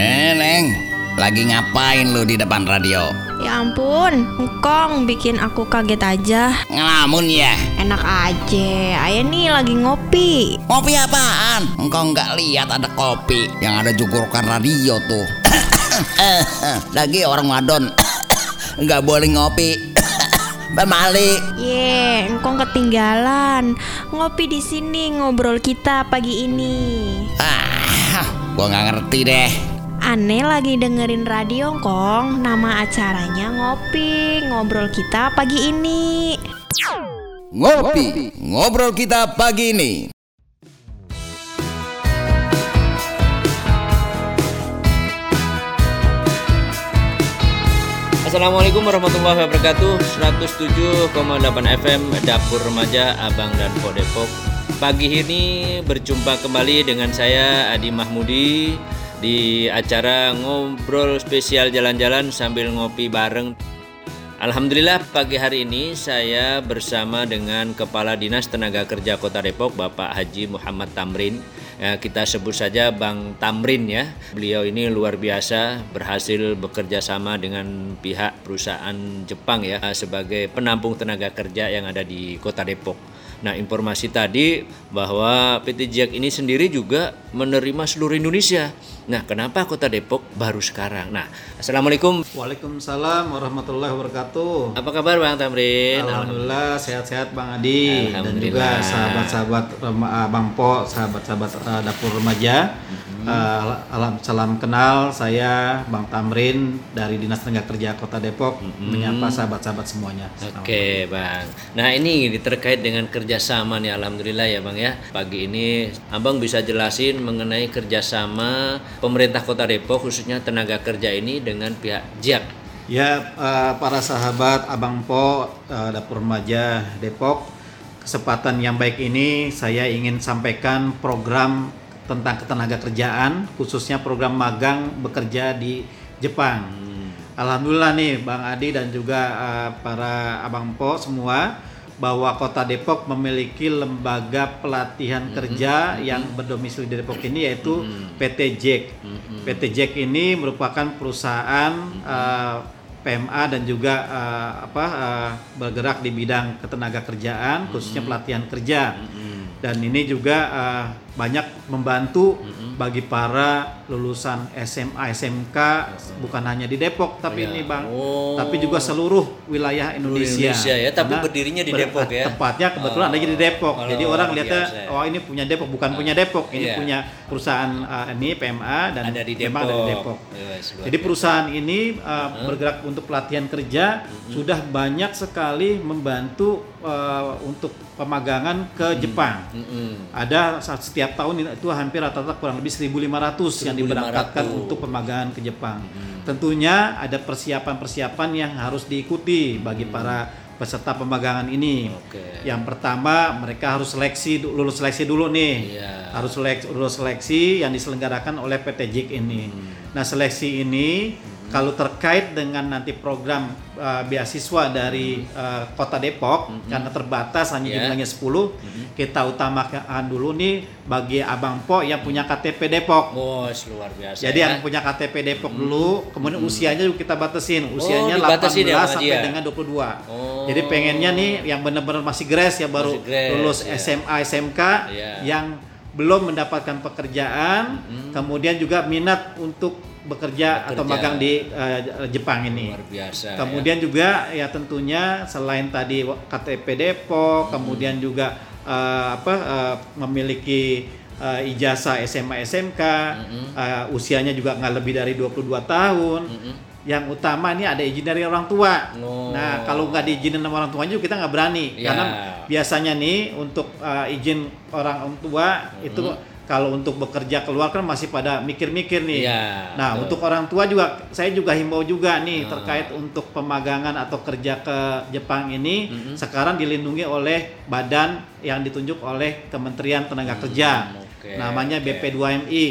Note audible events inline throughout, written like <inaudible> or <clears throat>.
Eh, Neng, lagi ngapain lu di depan radio? Ya ampun, engkong bikin aku kaget aja. Ngelamun ya? Enak aja, ayah nih lagi ngopi. Kopi apaan? Engkau nggak lihat ada kopi yang ada jukurukan radio tuh. <coughs> Lagi orang wadon <coughs> nggak boleh ngopi. <coughs> Pemalik. Ye, engkong ketinggalan. Ngopi di sini ngobrol kita pagi ini. Ah, gua nggak ngerti deh. Aneh lagi dengerin radio kong. Nama acaranya ngopi Ngobrol kita pagi ini. Ngopi, ngobrol kita pagi ini. Assalamualaikum warahmatullahi wabarakatuh. 107,8 FM Dapur Remaja Abang dan Po Depok. Pagi ini berjumpa kembali dengan saya Adi Mahmudi Di acara ngobrol spesial jalan-jalan sambil ngopi bareng. Alhamdulillah pagi hari ini saya bersama dengan Kepala Dinas Tenaga Kerja Kota Depok Bapak Haji Muhammad Tamrin. Ya, kita sebut saja Bang Tamrin ya. Beliau ini luar biasa berhasil bekerja sama dengan pihak perusahaan Jepang ya sebagai penampung tenaga kerja yang ada di Kota Depok. Nah, informasi tadi bahwa PT JAK ini sendiri juga menerima seluruh Indonesia. Nah, kenapa Kota Depok baru sekarang? Nah, Assalamualaikum. Waalaikumsalam warahmatullahi wabarakatuh. Apa kabar Bang Tamrin? Alhamdulillah sehat-sehat Bang Adi dan juga sahabat-sahabat ah, Bang Po, sahabat-sahabat ah, dapur remaja. Ah, alam salam kenal saya Bang Tamrin dari Dinas Tenaga Kerja Kota Depok menyapa sahabat-sahabat semuanya. Oke bang. Nah ini terkait dengan kerjasama nih Alhamdulillah ya bang ya. Pagi ini abang bisa jelasin mengenai kerjasama pemerintah kota Depok khususnya tenaga kerja ini dengan pihak JAK. Ya, eh, para sahabat Abang Po eh, Dapur Remaja Depok, kesempatan yang baik ini saya ingin sampaikan program tentang ketenaga kerjaan, khususnya program magang bekerja di Jepang. Alhamdulillah nih Bang Adi dan juga eh, para Abang Po semua bahwa Kota Depok memiliki lembaga pelatihan kerja yang berdomisili di Depok ini yaitu PT JEK. PT JEK ini merupakan perusahaan eh, PMA dan juga eh, apa eh, bergerak di bidang ketenaga kerjaan khususnya pelatihan kerja. Dan ini juga eh, banyak membantu bagi para lulusan SMA SMK bukan hanya di Depok tapi Iya. ini Bang Oh. tapi juga seluruh wilayah Indonesia. Indonesia ya, tapi Karena berdirinya di ber- Depok ya? Tepatnya kebetulan Oh. ada di Depok. Oh, Jadi orang lihatnya biasa ya. oh ini punya Depok, bukan punya Depok. Ini Iya. punya perusahaan uh, ini PMA dan Ada di Depok. ada di Depok. Yes, luar Jadi perusahaan ini uh, bergerak untuk pelatihan kerja sudah banyak sekali membantu uh, untuk pemagangan ke Jepang. Mm-mm. Ada saat setiap tahun itu hampir rata-rata kurang lebih 1.500 yang 1.500. diberangkatkan untuk pemagangan ke Jepang. Tentunya ada persiapan-persiapan yang harus diikuti bagi para peserta pemagangan ini. Oke. Yang pertama mereka harus seleksi lulus seleksi dulu nih. Iya. Harus seleksi, lulus seleksi yang diselenggarakan oleh PT JIK ini. Nah, seleksi ini kalau terkait dengan nanti program uh, beasiswa dari uh, Kota Depok karena terbatas hanya Iya. jumlahnya 10, kita utamakan dulu nih bagi Abang Po yang punya KTP Depok. Bos luar biasa. Jadi ya. yang punya KTP Depok dulu, kemudian usianya juga kita batasin. Usianya Oh, dibatasin 18 ya, sampai ya? dengan 22. Oh. Jadi pengennya nih yang benar-benar masih grace ya baru grace, lulus ya. SMA, SMK Iya. yang belum mendapatkan pekerjaan, kemudian juga minat untuk bekerja, atau Bekerja. magang di eh, Jepang ini. luar biasa. Kemudian juga ya tentunya selain tadi KTP Depok, kemudian juga eh, apa eh, memiliki eh, ijazah SMA SMK, eh, usianya juga nggak lebih dari 22 tahun. Yang utama ini ada izin dari orang tua. Oh. Nah kalau nggak diizinin sama orang tuanya juga kita nggak berani Ya. karena biasanya nih untuk eh, izin orang tua itu kalau untuk bekerja keluar kan masih pada mikir-mikir nih. Iya, nah betul. untuk orang tua juga saya juga himbau juga nih terkait untuk pemagangan atau kerja ke Jepang ini sekarang dilindungi oleh badan yang ditunjuk oleh Kementerian Tenaga Kerja. oke, Namanya oke. BP2MI.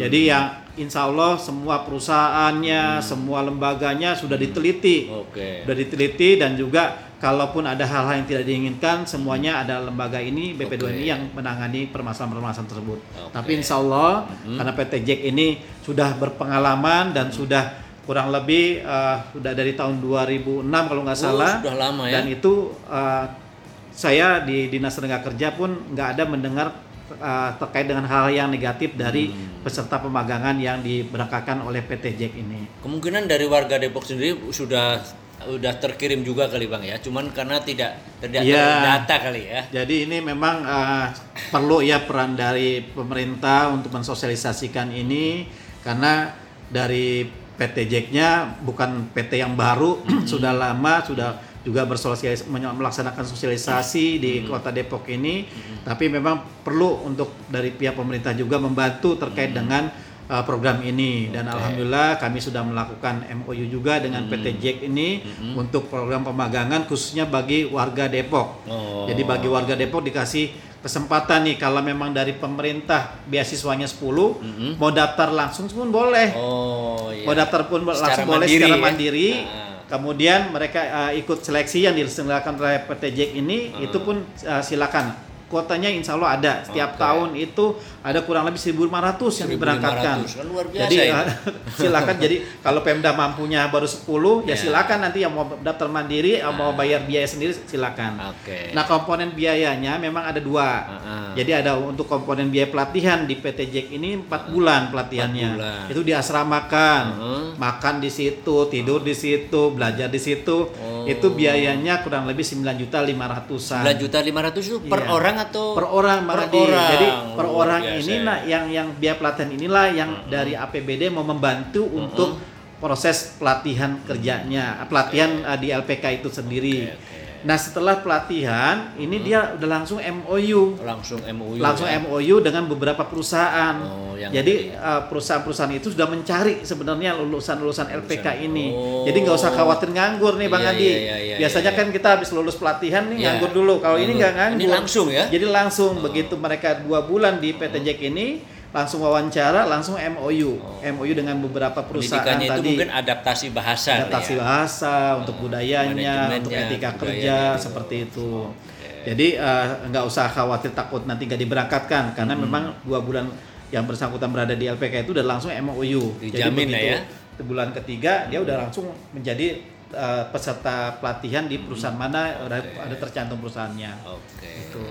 Jadi yang insya Allah semua perusahaannya, semua lembaganya sudah diteliti Oke. sudah diteliti dan juga kalaupun ada hal-hal yang tidak diinginkan semuanya ada lembaga ini BP2 Oke. ini yang menangani permasalahan-permasalahan tersebut. Oke. Tapi insya Allah karena PT Jack ini sudah berpengalaman dan sudah kurang lebih eh, sudah dari tahun 2006 kalau nggak Oh, salah. sudah lama ya. Dan itu eh, saya di dinas tenaga kerja pun nggak ada mendengar eh, terkait dengan hal yang negatif dari Hmm. peserta pemagangan yang diberangkatkan oleh PT Jack ini. Kemungkinan dari warga Depok sendiri sudah udah terkirim juga kali bang ya, cuman karena tidak tidak Iya. terdata kali ya. Jadi ini memang eh, perlu ya peran dari pemerintah untuk mensosialisasikan ini. Karena dari PT Jack-nya bukan PT yang baru, <clears throat> sudah lama sudah juga bersosialis menye- melaksanakan sosialisasi di Kota Depok ini, tapi memang perlu untuk dari pihak pemerintah juga membantu terkait dengan uh, program ini dan alhamdulillah kami sudah melakukan MOU juga dengan PT Jack ini untuk program pemagangan khususnya bagi warga Depok. Oh. Jadi bagi warga Depok dikasih kesempatan nih kalau memang dari pemerintah beasiswanya 10 mau daftar langsung pun boleh. Oh iya. Mau daftar pun Secara langsung boleh secara ya? mandiri. Nah. Kemudian mereka uh, ikut seleksi yang diselenggarakan oleh PT Jack ini Hmm. itu pun uh, silakan. Kuotanya insya Allah ada. Setiap Oke. tahun itu ada kurang lebih 1.500 yang 1.500, diberangkatkan. kan luar biasa Jadi uh, <laughs> silakan. Jadi kalau Pemda mampunya baru 10 ya Ya. silakan nanti yang mau daftar mandiri, yang mau bayar biaya sendiri silakan. Oke. Nah komponen biayanya memang ada dua. Ah-ah. Jadi ada untuk komponen biaya pelatihan di PT Jack ini empat bulan pelatihannya. bulan. Itu diasramakan, Heeh. makan di situ, tidur di situ, belajar di situ. Oh. Itu biayanya kurang lebih 9 juta 500-an. 9 juta 500 itu per Iya. orang atau per orang Per orang. Jadi per Luar orang biasa ini nah yang yang biaya pelatihan inilah yang dari APBD mau membantu untuk proses pelatihan kerjanya, pelatihan uh, di LPK itu sendiri. Oke, oke. Nah, setelah pelatihan ini dia udah langsung MOU. langsung MOU Langsung ya? MOU dengan beberapa perusahaan. Oh, yang Jadi uh, perusahaan-perusahaan itu sudah mencari sebenarnya lulusan-lulusan LPK ini. Oh. Jadi nggak usah khawatir nganggur nih Bang Iya, Adi. iya, iya, iya, Biasanya iya. kan kita habis lulus pelatihan nih Iya. nganggur dulu. Kalau ini nggak nganggur. Ini langsung ya? Jadi langsung begitu mereka dua bulan di PT Jack ini langsung wawancara, langsung MOU. MOU dengan beberapa perusahaan Oh. Pendidikannya itu tadi. mungkin adaptasi bahasa adaptasi ya? bahasa, untuk budayanya, untuk etika budayanya kerja gitu. seperti itu. Jadi eh, nggak usah khawatir takut nanti nggak diberangkatkan karena Hmm. memang dua bulan yang bersangkutan berada di LPK itu udah langsung MOU. Dijamin lah ya. di bulan ketiga dia udah langsung menjadi eh, peserta pelatihan di perusahaan mana ada, ada tercantum perusahaannya. Oke. Itu.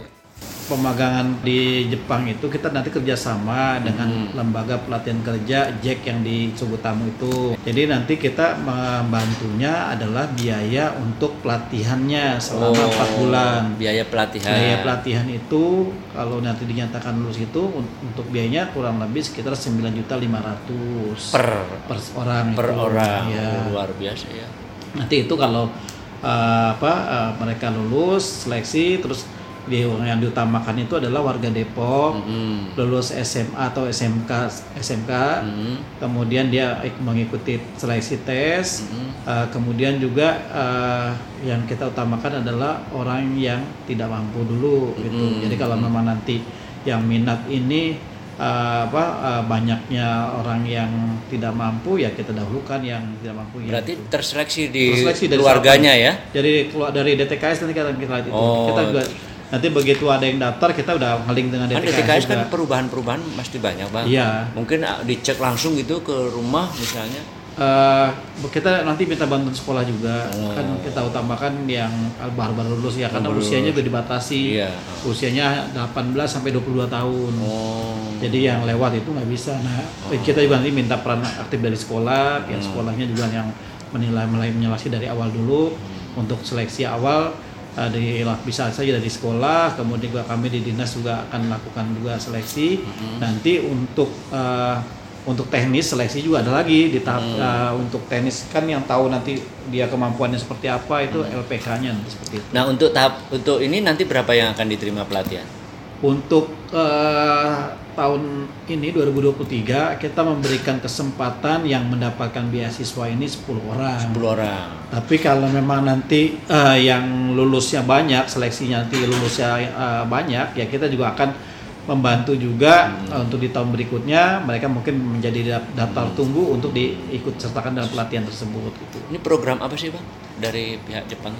Pemagangan di Jepang itu kita nanti kerjasama dengan lembaga pelatihan kerja Jack yang di Sugutamu itu. Jadi nanti kita membantunya adalah biaya untuk pelatihannya selama Oh, empat bulan. Biaya pelatihan. Biaya pelatihan itu kalau nanti dinyatakan lulus itu un- untuk biayanya kurang lebih sekitar 9.500 per per orang per itu. orang. Ya. Luar biasa ya. Nanti itu kalau uh, apa uh, mereka lulus seleksi terus di yang diutamakan itu adalah warga Depok Mm-mm. lulus SMA atau SMK SMK Mm-mm. kemudian dia ik- mengikuti seleksi tes Mm-mm. Uh, kemudian juga uh, yang kita utamakan adalah orang yang tidak mampu dulu gitu Mm-mm. jadi kalau memang nanti yang minat ini uh, apa uh, banyaknya orang yang tidak mampu ya kita dahulukan yang tidak mampu ya Berarti gitu. terseleksi di Terseleksi dari keluarganya siapa? ya? Dari keluar dari DTKS nanti kita kita. Oh. Kita juga nanti begitu ada yang daftar kita udah ngeling dengan Kan DTKS, DTKS juga. kan perubahan-perubahan pasti banyak bang. Iya. Mungkin ah, dicek langsung gitu ke rumah misalnya. Eh, kita nanti minta bantuan sekolah juga Oh. kan kita utamakan yang baru-baru lulus ya karena Baru usianya lulus. udah dibatasi Iya. usianya 18 sampai 22 tahun Oh. jadi yang lewat itu nggak bisa nah kita juga nanti minta peran aktif dari sekolah pihak Hmm. sekolahnya juga yang menilai mulai menyeleksi dari awal dulu Hmm. untuk seleksi awal uh, di bisa saja dari sekolah kemudian juga kami di dinas juga akan melakukan juga seleksi Hmm. nanti untuk uh, untuk teknis seleksi juga ada lagi di tahap Hmm. uh, untuk teknis kan yang tahu nanti dia kemampuannya seperti apa itu LPK-nya nanti seperti itu Nah untuk tahap untuk ini nanti berapa yang akan diterima pelatihan? Untuk eh, tahun ini 2023 kita memberikan kesempatan yang mendapatkan beasiswa ini 10 orang. 10 orang. Tapi kalau memang nanti eh, yang lulusnya banyak, seleksinya nanti lulusnya eh, banyak, ya kita juga akan membantu juga eh, untuk di tahun berikutnya mereka mungkin menjadi daftar tunggu untuk diikut sertakan dalam pelatihan tersebut gitu. Ini program apa sih bang dari pihak Jepang?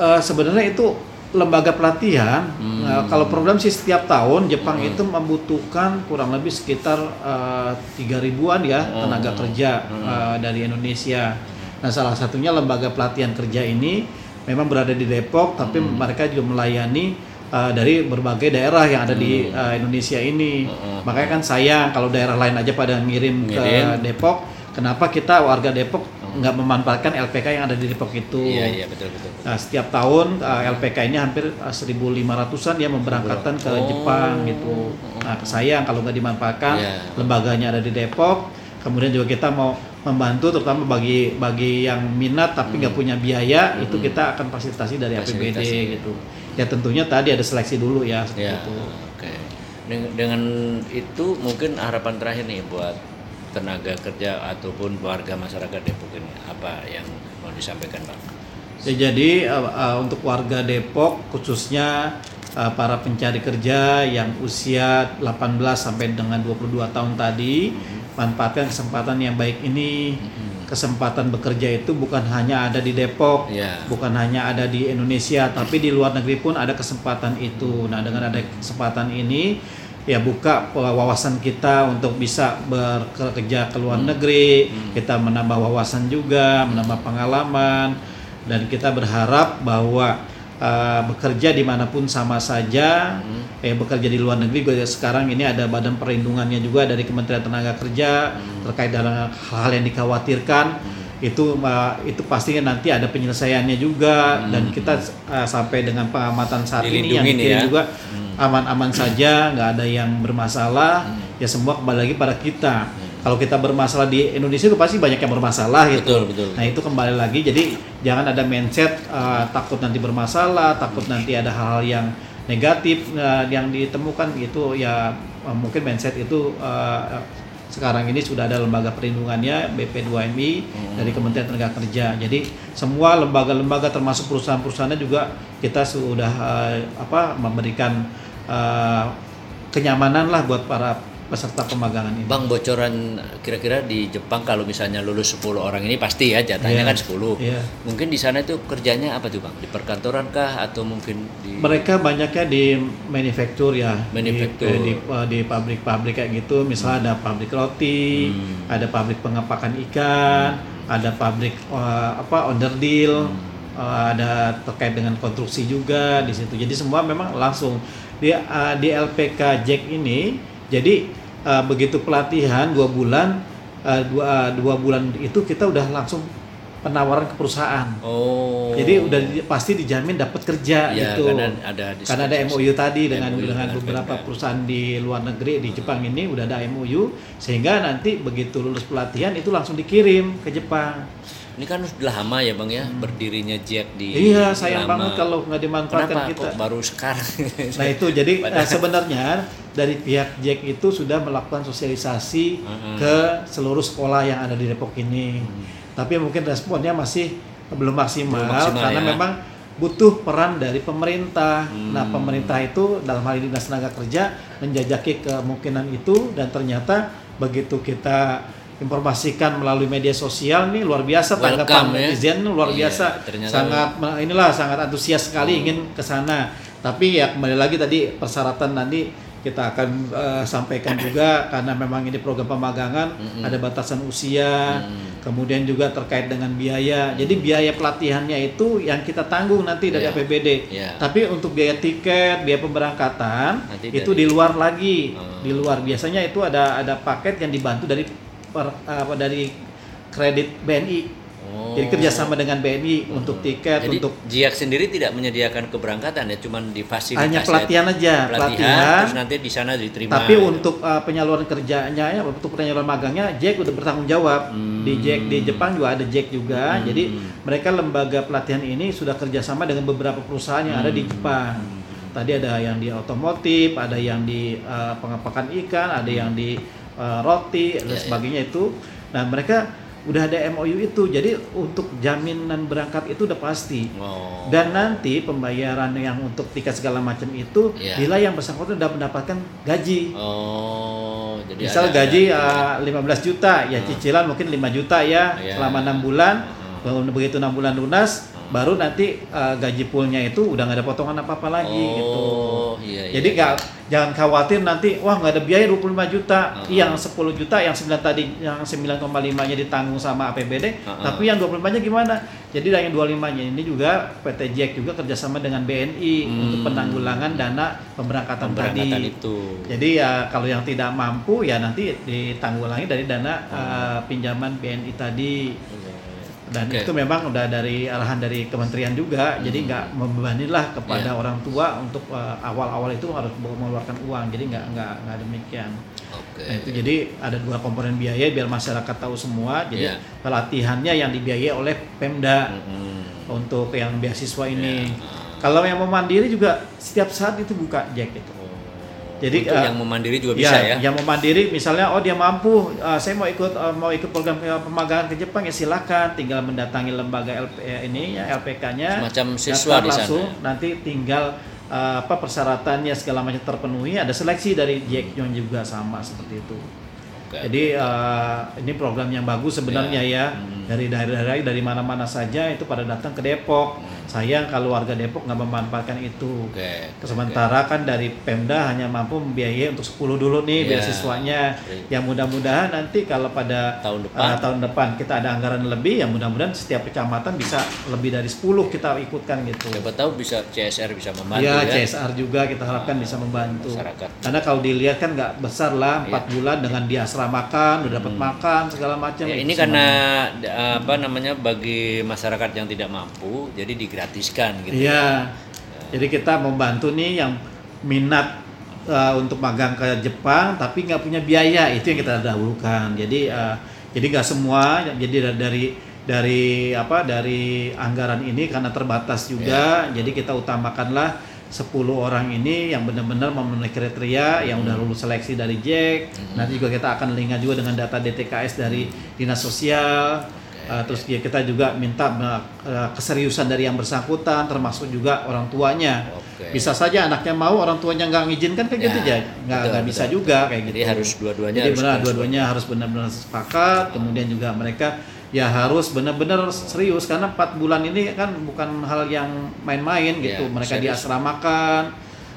Eh, sebenarnya itu lembaga pelatihan. Hmm. Nah, kalau program sih setiap tahun Jepang itu membutuhkan kurang lebih sekitar eh, tiga ribuan ya Hmm. tenaga kerja eh, dari Indonesia. Nah, salah satunya lembaga pelatihan kerja ini memang berada di Depok, tapi Hmm. mereka juga melayani eh, dari berbagai daerah yang ada di eh, Indonesia ini. Hmm. Makanya kan sayang kalau daerah lain aja pada ngirim ke Ngirim. Depok, kenapa kita warga Depok nggak memanfaatkan LPK yang ada di Depok itu? Hmm. Iya iya betul betul. Nah, setiap tahun uh, LPK ini hampir uh, 1.500-an ya memberangkatkan ke Oh. Jepang gitu. Nah, sayang kalau nggak dimanfaatkan, Iya. lembaganya ada di Depok. Kemudian juga kita mau membantu terutama bagi bagi yang minat tapi nggak punya biaya itu kita akan fasilitasi dari APBD Hmm. Gitu. Ya tentunya tadi ada seleksi dulu ya seperti Ya, itu. oke. Dengan itu mungkin harapan terakhir nih buat tenaga kerja ataupun warga masyarakat Depok ini apa yang mau disampaikan bang? Ya, jadi uh, uh, untuk warga Depok khususnya uh, para pencari kerja yang usia 18 sampai dengan 22 tahun tadi manfaatkan kesempatan yang baik ini. Kesempatan bekerja itu bukan hanya ada di Depok, Ya. bukan hanya ada di Indonesia, tapi di luar negeri pun ada kesempatan itu. Nah, dengan ada kesempatan ini ya buka wawasan kita untuk bisa bekerja ke luar negeri, kita menambah wawasan juga, menambah pengalaman. Dan kita berharap bahwa uh, bekerja di mana pun sama saja, eh bekerja di luar negeri juga sekarang ini ada badan perlindungannya juga dari Kementerian Tenaga Kerja terkait dengan hal-hal yang dikhawatirkan itu uh, itu pastinya nanti ada penyelesaiannya juga. Dan kita uh, sampai dengan pengamatan saat ini yang ya. juga aman-aman saja nggak ada yang bermasalah. Ya semua kembali lagi pada kita. Kalau kita bermasalah di Indonesia itu pasti banyak yang bermasalah gitu. Betul betul. Nah itu kembali lagi. Jadi jangan ada mindset uh, takut nanti bermasalah, takut nanti ada hal-hal yang negatif uh, yang ditemukan gitu. Ya uh, mungkin mindset itu uh, sekarang ini sudah ada lembaga perlindungannya BP2MI dari Kementerian Tenaga Kerja. Jadi semua lembaga-lembaga termasuk perusahaan-perusahaannya juga kita sudah uh, apa memberikan uh, kenyamanan lah buat para peserta pemagangan ini. Bang bocoran kira-kira di Jepang kalau misalnya lulus 10 orang ini pasti ya jatahnya Iya. kan 10. Iya. Mungkin di sana itu kerjanya apa tuh Bang? Di perkantoran kah atau mungkin di mereka banyaknya di manufaktur ya Manufaktur. di, di, di pabrik-pabrik kayak gitu misalnya ada pabrik roti Hmm. ada pabrik pengepakan ikan ada pabrik eh, apa onderdil Hmm. eh, ada terkait dengan konstruksi juga di situ jadi semua memang langsung di eh, di LPK Jack ini jadi eh, begitu pelatihan dua bulan eh, dua dua bulan itu kita udah langsung penawaran ke perusahaan Oh. jadi udah di- pasti dijamin dapat kerja Ya, gitu. karena ada Karena ada. MOU tadi dengan MOU dengan beberapa Pemda. perusahaan di luar negeri di Jepang ini udah ada MOU sehingga nanti begitu lulus pelatihan itu langsung dikirim ke Jepang. Ini kan sudah lama ya Bang ya berdirinya Jack di Iya, sayang lama. banget kalau nggak dimanfaatkan Kenapa kita. kok baru sekarang? <laughs> Nah itu jadi <laughs> eh, sebenarnya dari pihak Jack itu sudah melakukan sosialisasi Mm-mm. ke seluruh sekolah yang ada di Depok ini. Tapi mungkin responnya masih belum maksimal, Belum maksimal, karena ya. memang butuh peran dari pemerintah. Hmm. Nah pemerintah itu dalam hal ini dinas tenaga kerja menjajaki kemungkinan itu dan ternyata begitu kita informasikan melalui media sosial nih luar biasa Welcome, tanggapan ya. netizen luar Iya, biasa ternyata- sangat Nah, inilah sangat antusias sekali Hmm. ingin ke sana. Tapi ya kembali lagi tadi persyaratan nanti kita akan eh, sampaikan juga karena memang ini program pemagangan Mm-mm. ada batasan usia, Hmm. kemudian juga terkait dengan biaya. Jadi biaya pelatihannya itu yang kita tanggung nanti dari Iya. APBD. Iya. Tapi untuk biaya tiket, biaya pemberangkatan Nanti itu dari- di luar lagi. Oh. Di luar biasanya itu ada ada paket yang dibantu dari per- apa dari kredit BNI. Oh. Jadi kerjasama dengan BNI untuk tiket, Jadi untuk Jiak sendiri tidak menyediakan keberangkatan ya, cuman di fasilitas hanya pelatihan aja, pelatihan, pelatihan. terus nanti di sana diterima. Tapi untuk uh, penyaluran kerjanya ya, untuk penyaluran magangnya Jack udah bertanggung jawab. Hmm. Di Jack di Jepang juga ada Jack juga. Hmm. Jadi mereka lembaga pelatihan ini sudah kerjasama dengan beberapa perusahaan yang ada di Hmm. Jepang. Tadi ada yang di otomotif, ada yang di uh, pengepakan ikan, ada yang di uh, roti dan Ya, ya. sebagainya itu. Nah mereka udah ada MOU itu. Jadi untuk jaminan berangkat itu udah pasti. Oh. Dan nanti pembayaran yang untuk tiket segala macam itu Iya. bila yang bersangkutan sudah mendapatkan gaji. Oh, jadi Misal ada- gaji ada- uh, 15 juta, ya Hmm. cicilan mungkin 5 juta ya Iya. selama enam bulan. Hmm. Begitu enam bulan lunas, baru nanti uh, gaji poolnya itu udah nggak ada potongan apa apa lagi Oh, gitu iya, iya, jadi iya. nggak jangan khawatir nanti wah nggak ada biaya 25 juta Uh-uh. yang 10 juta yang 9 tadi yang 9,5 nya ditanggung sama APBD Uh-uh. tapi yang 25 nya gimana jadi yang 25 nya ini juga PT Jack juga kerjasama dengan BNI Hmm. untuk penanggulangan dana pemberangkatan, Pemberangkatan tadi itu. jadi ya kalau yang tidak mampu ya nanti ditanggulangi dari dana uh, pinjaman BNI tadi dan Oke. itu memang udah dari arahan dari kementerian juga jadi nggak membebani lah kepada Iya. orang tua untuk uh, awal-awal itu harus mengeluarkan uang jadi nggak nggak nggak demikian Oke. nah, itu jadi ada dua komponen biaya biar masyarakat tahu semua jadi Iya. pelatihannya yang dibiayai oleh Pemda Mm-mm. untuk yang beasiswa ini Iya. kalau yang mau mandiri juga setiap saat itu buka Jack itu Jadi, Untuk eh, yang memandiri juga bisa ya. yang mau mandiri misalnya oh dia mampu uh, saya mau ikut uh, mau ikut program uh, pemagangan ke Jepang ya silakan tinggal mendatangi lembaga LP ini ya LPK-nya Semacam siswa di sana. langsung nanti tinggal uh, apa persyaratannya segala macam terpenuhi ada seleksi dari Jacknya juga sama seperti itu. Oke. Jadi uh, ini program yang bagus sebenarnya ya, Hmm. dari daerah-daerah dari mana-mana saja itu pada datang ke Depok. Sayang kalau warga Depok nggak memanfaatkan itu. Oke. Sementara kan dari Pemda hanya mampu membiayai untuk 10 dulu nih Iya. beasiswanya. Baik. Yang mudah-mudahan nanti kalau pada Tahun depan. uh, tahun depan kita ada anggaran lebih, yang mudah-mudahan setiap kecamatan bisa lebih dari 10 kita ikutkan gitu. Siapa tahu bisa CSR bisa membantu Iya, ya. CSR juga kita harapkan bisa membantu. Masyarakat. Karena kalau dilihat kan nggak besar lah, empat bulan dengan diasramakan, udah dapat makan segala macam. Hmm. Ya, ini semuanya. karena apa namanya bagi masyarakat yang tidak mampu jadi digratiskan gitu. Iya. Jadi kita membantu nih yang minat uh, untuk magang ke Jepang tapi nggak punya biaya itu yang kita dahulukan. Jadi uh, jadi nggak semua. Jadi da- dari dari apa dari anggaran ini karena terbatas juga. Jadi kita utamakanlah 10 orang ini yang benar-benar memenuhi kriteria yang udah lulus seleksi dari Jack. Nanti juga kita akan linknya juga dengan data DTKS dari dinas sosial. Uh, terus ya kita juga minta uh, keseriusan dari yang bersangkutan, termasuk juga orang tuanya. Oke. Bisa saja anaknya mau, orang tuanya nggak ngizinkan kayak gitu Ya, aja, nggak nggak bisa betul. juga kayak Jadi gitu. harus dua-duanya Jadi harus benar, dua-duanya harus benar-benar sepakat. Kemudian juga mereka ya harus benar-benar serius karena empat bulan ini kan bukan hal yang main-main gitu. Ya, mereka serius. diasramakan,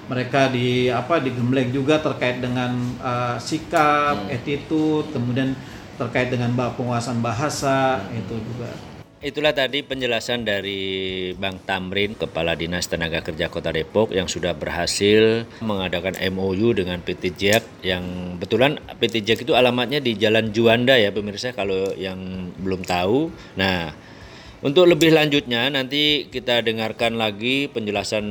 mereka di apa digembleng juga terkait dengan uh, sikap, Hmm. attitude, kemudian terkait dengan penguasaan bahasa Hmm. itu juga. Itulah tadi penjelasan dari Bang Tamrin, Kepala Dinas Tenaga Kerja Kota Depok yang sudah berhasil mengadakan MOU dengan PT Jack yang betulan PT Jack itu alamatnya di Jalan Juanda ya pemirsa kalau yang belum tahu. Nah, untuk lebih lanjutnya nanti kita dengarkan lagi penjelasan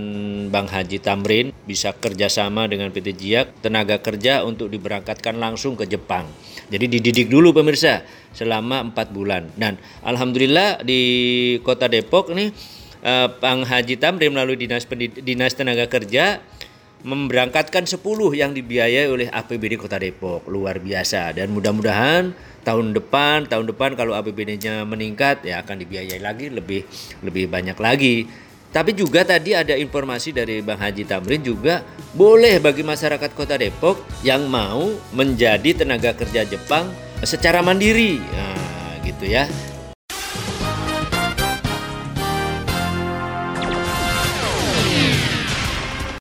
Bang Haji Tamrin bisa kerjasama dengan PT Jiak tenaga kerja untuk diberangkatkan langsung ke Jepang. Jadi dididik dulu pemirsa selama empat bulan. Dan alhamdulillah di Kota Depok nih eh, Haji Tamrin melalui dinas dinas tenaga kerja memberangkatkan 10 yang dibiayai oleh APBD Kota Depok. Luar biasa. Dan mudah-mudahan tahun depan tahun depan kalau APBD-nya meningkat ya akan dibiayai lagi lebih lebih banyak lagi tapi juga tadi ada informasi dari Bang Haji Tamrin juga boleh bagi masyarakat Kota Depok yang mau menjadi tenaga kerja Jepang secara mandiri. Nah, gitu ya